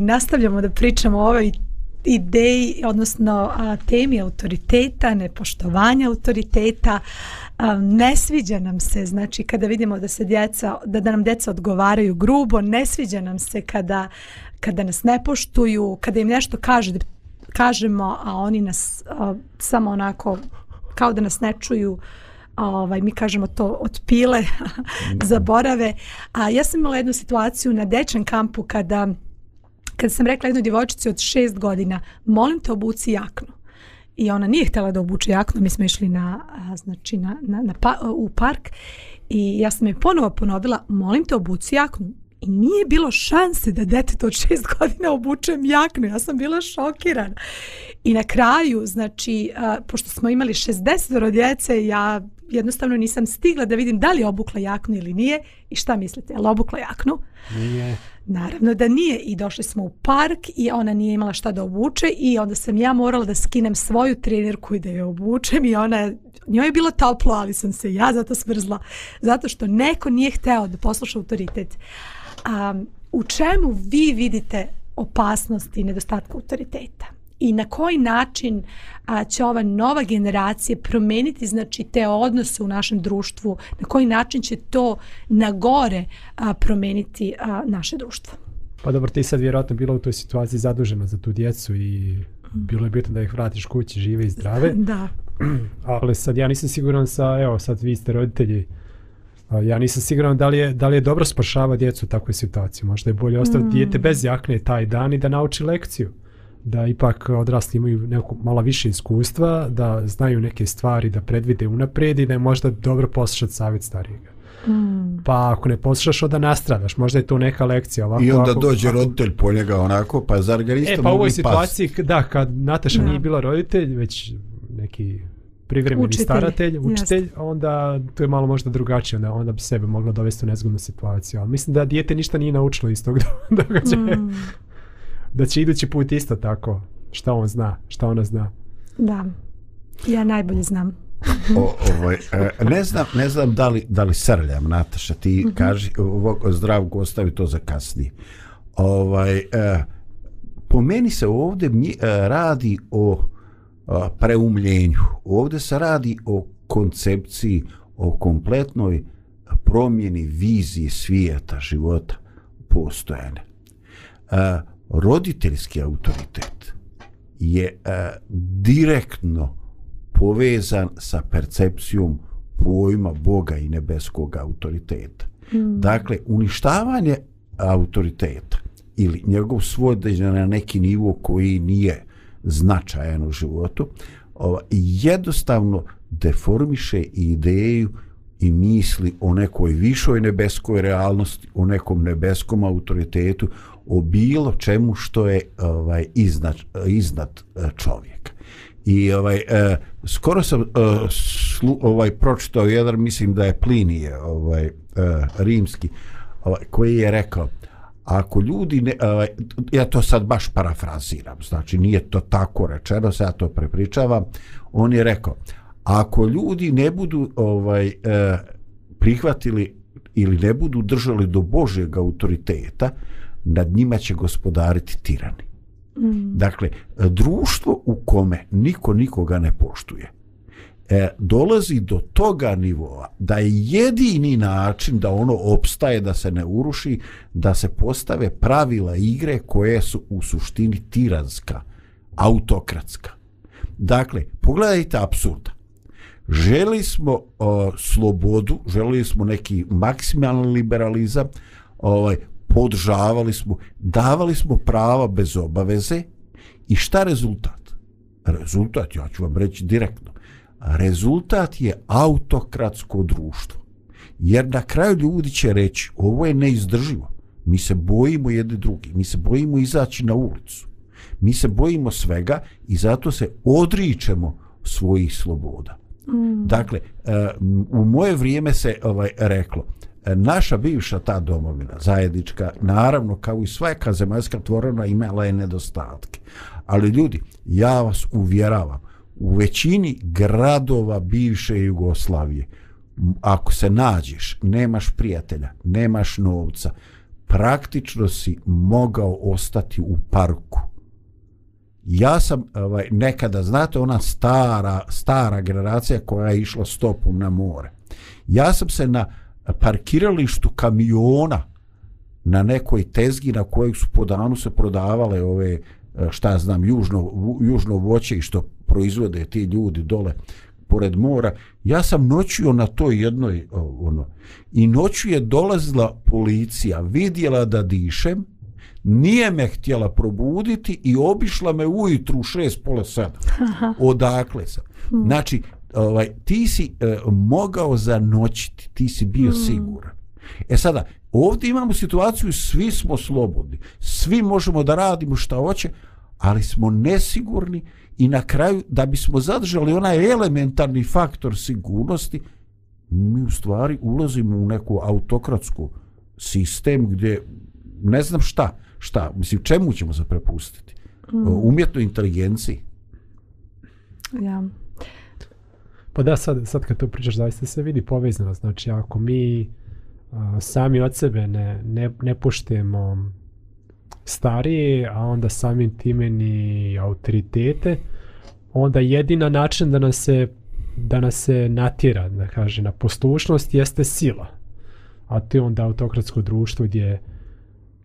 nastavljamo da pričamo o ovoj ideji, odnosno a, temi autoriteta, nepoštovanja autoriteta. A, ne sviđa nam se, znači kada vidimo da se djeca, da, da nam djeca odgovaraju grubo, ne sviđa nam se kada, kada nas ne poštuju, kada im nešto kaže, kažemo, a oni nas a, samo onako kao da nas ne čuju, ovaj, mi kažemo to od pile, mhm. zaborave. A ja sam imala jednu situaciju na dečan kampu kada kada sam rekla jednoj djevojčici od šest godina, molim te obuci jaknu. I ona nije htjela da obuče jaknu, mi smo išli na, znači na, na, na pa, u park i ja sam je ponovo ponovila, molim te obuci jaknu. I nije bilo šanse da detet od šest godina obučem jaknu. Ja sam bila šokirana. I na kraju, znači, a, pošto smo imali 60 rodjece, ja jednostavno nisam stigla da vidim da li je obukla jaknu ili nije. I šta mislite, je li obukla jaknu? Nije. Yeah. Naravno da nije i došli smo u park i ona nije imala šta da obuče i onda sam ja morala da skinem svoju trenerku i da je obučem i ona, njoj je bilo toplo ali sam se ja zato smrzla, zato što neko nije hteo da posluša autoritet. Um, u čemu vi vidite opasnost i nedostatku autoriteta? i na koji način a, će ova nova generacija promeniti znači te odnose u našem društvu na koji način će to na gore a, promeniti a, naše društvo pa dobro ti sad vjerojatno bila u toj situaciji zadužena za tu djecu i bilo je bitno da ih vratiš kući žive i zdrave da ali sad ja nisam siguran sa evo sad vi ste roditelji Ja nisam siguran da li je, da li je dobro spašava djecu u takvoj situaciji. Možda je bolje ostaviti mm. dijete bez jakne taj dan i da nauči lekciju. Mm da ipak odrasli imaju neko malo više iskustva, da znaju neke stvari, da predvide unaprijed i da je možda dobro poslušati savjet starijega. Mm. Pa ako ne poslušaš, onda nastradaš. Možda je to neka lekcija. Ovako, I onda ovako, dođe roditelj po njega onako, pa zar ga isto e, pa u ovoj situaciji, pas? da, kad Nataša no. nije bila roditelj, već neki privremeni učitelj. staratelj, učitelj, Jasne. onda to je malo možda drugačije, onda, onda bi sebe mogla dovesti u nezgodnu situaciju. Ali mislim da dijete ništa nije naučilo iz tog događaja. Mm da će idući put isto tako šta on zna, šta ona zna. Da, ja najbolje znam. o, ovaj, e, ne, znam, ne znam da li, da li srljam, Nataša, ti mm -hmm. kaži, zdrav ostavi to za kasnije. Ovaj, eh, po meni se ovdje mi, eh, radi o, o e, preumljenju. Ovdje se radi o koncepciji, o kompletnoj promjeni vizije svijeta, života, postojene. Eh, roditeljski autoritet je e, direktno povezan sa percepcijom pojma Boga i nebeskog autoriteta. Mm. Dakle, uništavanje autoriteta ili njegov svodeđan na neki nivo koji nije značajan u životu, ova, jednostavno deformiše ideju i misli o nekoj višoj nebeskoj realnosti, o nekom nebeskom autoritetu, o bilo čemu što je ovaj iznad iznad e, čovjeka. I ovaj eh, skoro sam eh, slu, ovaj pročitao jedan mislim da je Plinije ovaj eh, rimski ovaj koji je rekao ako ljudi ne, ovaj, ja to sad baš parafraziram znači nije to tako rečeno sad ja to prepričavam on je rekao ako ljudi ne budu ovaj eh, prihvatili ili ne budu držali do božjeg autoriteta eh, nad njima će gospodariti tirani. Mm. Dakle, društvo u kome niko nikoga ne poštuje, E, dolazi do toga nivoa da je jedini način da ono opstaje, da se ne uruši, da se postave pravila igre koje su u suštini tiranska, autokratska. Dakle, pogledajte absurda. Želi smo o, slobodu, želi smo neki maksimalni liberalizam, ovaj, podržavali smo, davali smo prava bez obaveze i šta rezultat? Rezultat, ja ću vam reći direktno, rezultat je autokratsko društvo. Jer na kraju ljudi će reći, ovo je neizdrživo, mi se bojimo jedni drugi, mi se bojimo izaći na ulicu, mi se bojimo svega i zato se odričemo svojih sloboda. Mm. Dakle, eh, u moje vrijeme se ovaj reklo, E, naša bivša ta domovina zajednička naravno kao i svaka zemaljska tvorena imala je nedostatke ali ljudi ja vas uvjeravam u većini gradova bivše Jugoslavije ako se nađeš nemaš prijatelja nemaš novca praktično si mogao ostati u parku ja sam ovaj, nekada znate ona stara stara generacija koja je išla stopom na more ja sam se na parkiralištu kamiona na nekoj tezgi na kojoj su po danu se prodavale ove e, šta znam južno južno voće i što proizvode ti ljudi dole pored mora ja sam noćio na toj jednoj ono i noću je dolazila policija vidjela da dišem nije me htjela probuditi i obišla me ujutru u šest pola sada. Odakle sam? Hmm. Znači, ovaj, ti si e, mogao zanoćiti, ti si bio mm. siguran. E sada, ovdje imamo situaciju, svi smo slobodni, svi možemo da radimo šta hoće, ali smo nesigurni i na kraju, da bismo zadržali onaj elementarni faktor sigurnosti, mi u stvari ulazimo u neku autokratsku sistem gdje ne znam šta, šta, mislim, čemu ćemo se prepustiti? Mm. Umjetnoj inteligenciji? Ja. Yeah. Pa da, sad, sad kad to pričaš, zaista se vidi povezano. Znači, ako mi a, sami od sebe ne, ne, ne poštujemo starije, a onda samim time ni autoritete, onda jedina način da nas se da nas se natjera, da kaže, na poslušnost jeste sila. A to je onda autokratsko društvo gdje,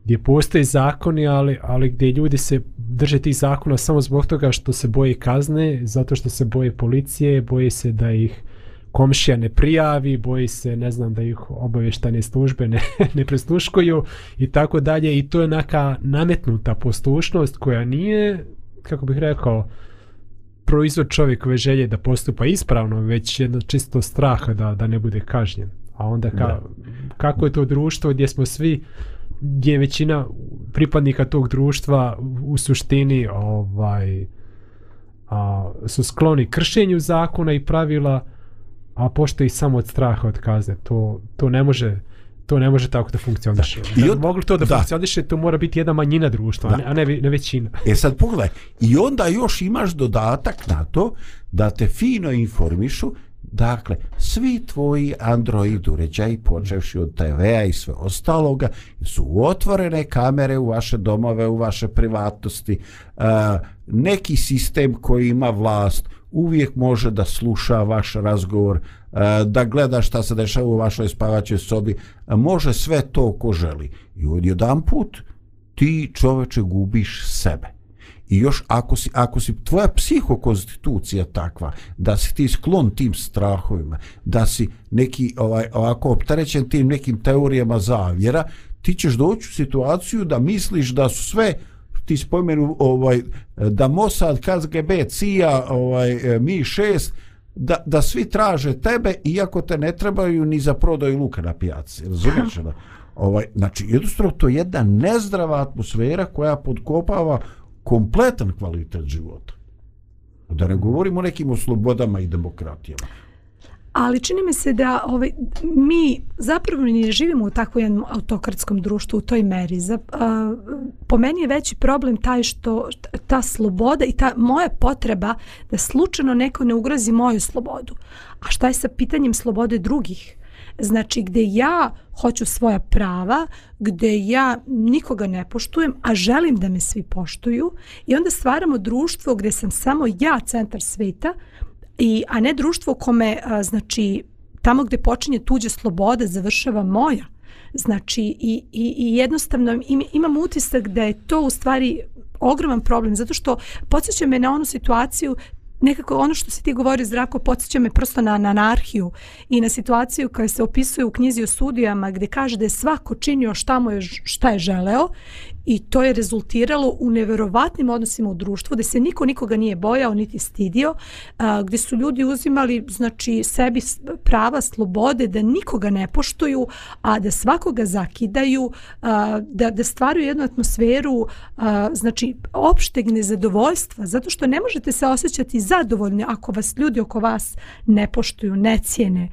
gdje postoji zakoni, ali, ali gdje ljudi se drže tih zakona samo zbog toga što se boje kazne, zato što se boje policije, boje se da ih komšija ne prijavi, boji se, ne znam, da ih obavještane službe ne, ne presluškuju i tako dalje. I to je neka nametnuta postušnost koja nije, kako bih rekao, proizvod čovjekove želje da postupa ispravno, već jedno čisto straha da, da ne bude kažnjen. A onda ka, kako je to društvo gdje smo svi uh, je većina pripadnika tog društva u suštini ovaj a, su skloni kršenju zakona i pravila a pošto i samo od straha od kazne to, to ne može to ne može tako da funkcioniše. Da. I od... da mogli to da, da. funkcioniše, to mora biti jedna manjina društva, da. a ne, ne većina. E sad pogledaj, i onda još imaš dodatak na to da te fino informišu Dakle, svi tvoji Android uređaji, počevši od TV-a i sve ostaloga, su otvorene kamere u vaše domove, u vaše privatnosti. E, neki sistem koji ima vlast uvijek može da sluša vaš razgovor, e, da gleda šta se dešava u vašoj spavaćoj sobi. E, može sve to ko želi. I odjedan put ti čoveče gubiš sebe. I još ako si, ako si tvoja psihokonstitucija takva, da si ti sklon tim strahovima, da si neki ovaj, ovako optarećen tim nekim teorijama zavjera, ti ćeš doći u situaciju da misliš da su sve ti spomenu ovaj da Mossad, KGB, CIA, ovaj Mi 6 da, da svi traže tebe iako te ne trebaju ni za prodaju luka na pijaci razumiješ ovaj znači jednostavno to je jedna nezdrava atmosfera koja podkopava kompletan kvalitet života. Da ne govorimo o nekim oslobodama i demokratijama. Ali čini mi se da ovaj, mi zapravo ne živimo u takvom jednom autokratskom društvu u toj meri. Za, a, po meni je veći problem taj što ta sloboda i ta moja potreba da slučajno neko ne ugrazi moju slobodu. A šta je sa pitanjem slobode drugih? Znači gdje ja hoću svoja prava, gdje ja nikoga ne poštujem, a želim da me svi poštuju i onda stvaramo društvo gdje sam samo ja centar sveta, i, a ne društvo kome, a, znači, tamo gdje počinje tuđa sloboda, završava moja. Znači, i, i, i jednostavno im, imam utisak da je to u stvari ogroman problem, zato što podsjeća me na onu situaciju nekako ono što si ti govorio zrako podsjeća me prosto na, na anarhiju i na situaciju koja se opisuje u knjizi o sudijama gdje kaže da je svako činio šta, mu je, šta je želeo I to je rezultiralo u neverovatnim odnosima u društvu, gde se niko nikoga nije bojao niti stidio, gde su ljudi uzimali znači, sebi prava slobode da nikoga ne poštuju, a da svakoga zakidaju, da, da stvaraju jednu atmosferu znači, opšteg nezadovoljstva, zato što ne možete se osjećati zadovoljni ako vas ljudi oko vas ne poštuju, ne cijene.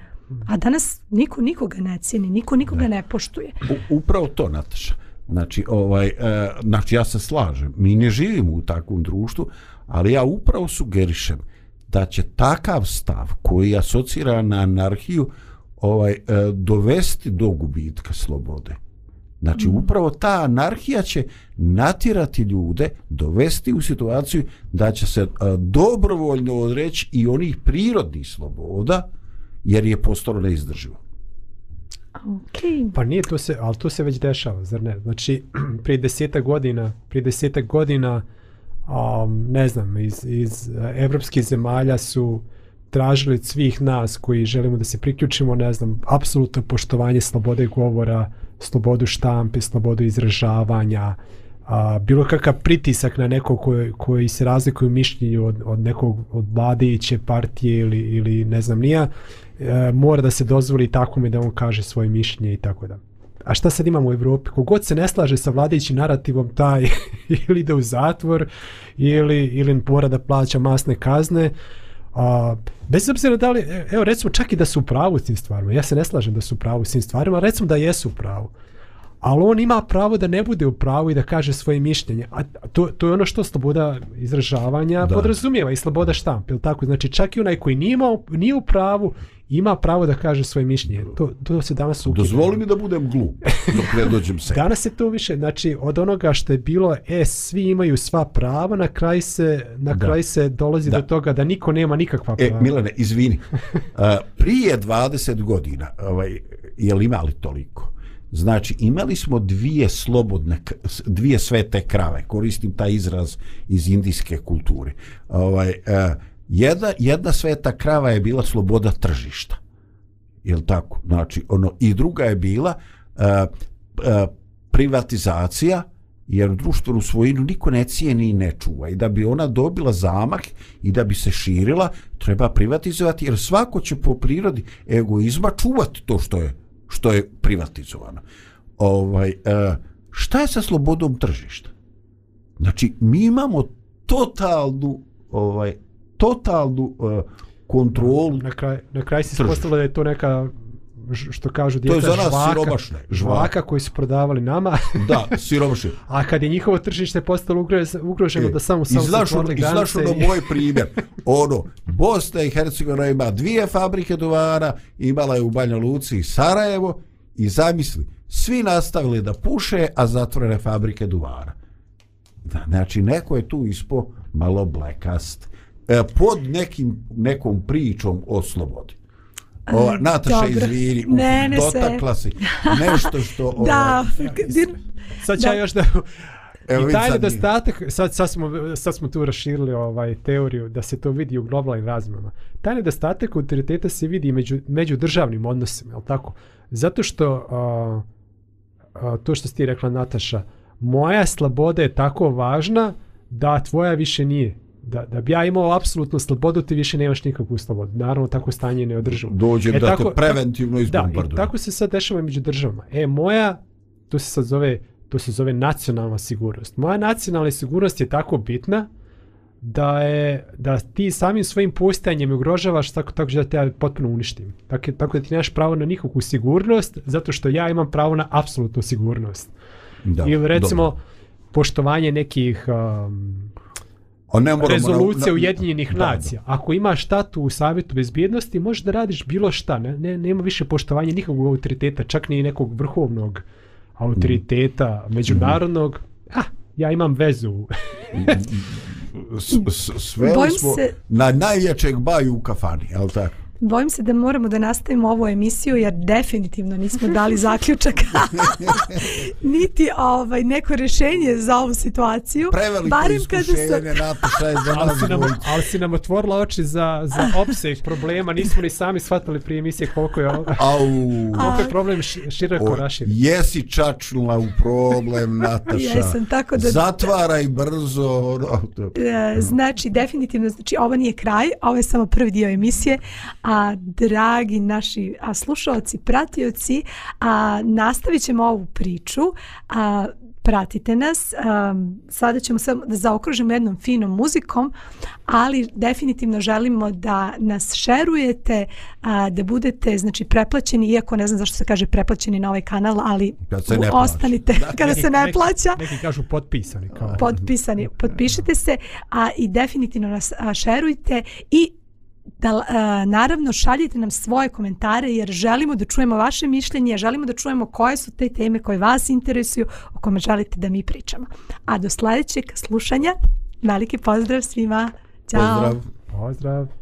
A danas niko nikoga ne cijeni, niko nikoga ne, ne poštuje. U, upravo to, Nataša. Znači, ovaj, e, znači, ja se slažem. Mi ne živimo u takvom društvu, ali ja upravo sugerišem da će takav stav koji asocira na anarhiju ovaj e, dovesti do gubitka slobode. Znači, mhm. upravo ta anarhija će natirati ljude, dovesti u situaciju da će se e, dobrovoljno odreći i onih prirodnih sloboda, jer je postalo neizdrživo. Okay. Pa nije, to se, ali to se već dešava, zar ne? Znači, prije desetak godina, prije desetak godina, um, ne znam, iz, iz eh, evropskih zemalja su tražili od svih nas koji želimo da se priključimo, ne znam, apsolutno poštovanje slobode govora, slobodu štampe, slobodu izražavanja, a, bilo kakav pritisak na nekog koji, koji se razlikuje u mišljenju od, od nekog od vladeće partije ili, ili ne znam nija, E, mora da se dozvoli takome da on kaže svoje mišljenje i tako da. A šta sad imamo u Evropi? Kogod se ne slaže sa vladajućim narativom, taj ili ide u zatvor, ili, ili mora da plaća masne kazne. A, bez obzira da li, e, evo recimo čak i da su u pravu s tim stvarima, ja se ne slažem da su u pravu s tim stvarima, recimo da jesu u pravu. Ali on ima pravo da ne bude u pravu i da kaže svoje mišljenje. A to, to je ono što sloboda izražavanja da. podrazumijeva i sloboda štampa. Ili tako? Znači čak i onaj koji nije, imao, nije u pravu ima pravo da kaže svoje mišljenje. To, to se danas ukida. Dozvoli mi da budem glup dok ne dođem se. danas je to više, znači od onoga što je bilo, e, svi imaju sva prava, na kraj se, na da. kraj se dolazi da. do toga da niko nema nikakva e, prava. E, Milene, izvini, uh, prije 20 godina, ovaj, je li imali toliko? Znači, imali smo dvije slobodne, dvije svete krave, koristim taj izraz iz indijske kulture. Ovaj, uh, jedna, jedna sveta krava je bila sloboda tržišta jel tako znači ono i druga je bila uh, uh, privatizacija jer društvenu svojinu niko ne cijeni i ne čuva i da bi ona dobila zamah i da bi se širila treba privatizovati jer svako će po prirodi egoizma čuvati to što je što je privatizovano ovaj uh, šta je sa slobodom tržišta znači mi imamo totalnu ovaj totalnu uh, kontrolu. Na kraj, na kraj se ispostavilo da je to neka što kažu djeca, to je za nas žvaka, siromašne. Žvaka, žvaka koji su prodavali nama. Da, siromašne. A kad je njihovo tržište postalo ugroženo e, da samo samo izlašu, su otvorili granice. Izlaš ono moj primjer. Ono, Bosna i Hercegovina ima dvije fabrike duvara, imala je u Banja Luci i Sarajevo i zamisli, svi nastavili da puše, a zatvorene fabrike duvara. Da, znači, neko je tu ispo malo blekast. E, pod nekim, nekom pričom o slobodi. O, Nataša, Dobro. izviri, ne, ne dotakla se. si nešto što... o, da, ja, sad ću još da... Evo I taj nedostatak, sad, sad, smo, sad smo tu raširili ovaj, teoriju da se to vidi u globalnim razmima. Taj nedostatak autoriteta se vidi među, među državnim odnosima, je tako? Zato što, a, a, to što ti rekla Nataša, moja sloboda je tako važna da tvoja više nije da, da bi ja imao apsolutnu slobodu, ti više nemaš nikakvu slobodu. Naravno, tako stanje ne održimo. Dođe e, da tako, te preventivno izbombarduje. Da, tako se sad dešava među državama. E, moja, to se sad zove, to se zove nacionalna sigurnost. Moja nacionalna sigurnost je tako bitna da je da ti samim svojim postojanjem ugrožavaš tako tako da te ja potpuno uništim. Tako tako da ti nemaš pravo na nikakvu sigurnost zato što ja imam pravo na apsolutnu sigurnost. Da. I recimo dobro. poštovanje nekih um, ne moramo rezolucija na, na, ujedinjenih nacija. Da, da. Ako imaš štatu u Savjetu bezbjednosti, možeš da radiš bilo šta. Ne, ne, nema više poštovanja nikakvog autoriteta, čak ni nekog vrhovnog autoriteta mm. međunarodnog. Mm. Ah, ja imam vezu. s, s, sve Bojim smo se... na najjačeg baju u kafani, je li tako? Bojim se da moramo da nastavimo ovu emisiju jer definitivno nismo dali zaključak niti ovaj, neko rješenje za ovu situaciju. Preveliko Barim iskušenje su... ali, si nam, ali si nam otvorila oči za, za opseg problema. Nismo ni sami shvatili prije emisije koliko je ovo. Au, koliko je problem široko o, raširi. Jesi čačnula u problem, Nataša. Jesam, tako da... Zatvaraj brzo. Ono, e, znači, definitivno, znači, ovo nije kraj, ovo je samo prvi dio emisije, A dragi naši slušalci, pratioci, a, nastavit ćemo ovu priču. A, pratite nas. A, sada ćemo samo da zaokružimo jednom finom muzikom, ali definitivno želimo da nas šerujete, a, da budete znači, preplaćeni, iako ne znam zašto se kaže preplaćeni na ovaj kanal, ali kada se ne ostanite da, kada neki, se ne plaća. Neki, neki kažu potpisani. Kao. Potpisani. Potpišite se a, i definitivno nas a, šerujte i da uh, naravno šaljite nam svoje komentare jer želimo da čujemo vaše mišljenje, želimo da čujemo koje su te teme koje vas interesuju, o kome želite da mi pričamo. A do sljedećeg slušanja, veliki pozdrav svima. Ćao. Pozdrav. Pozdrav.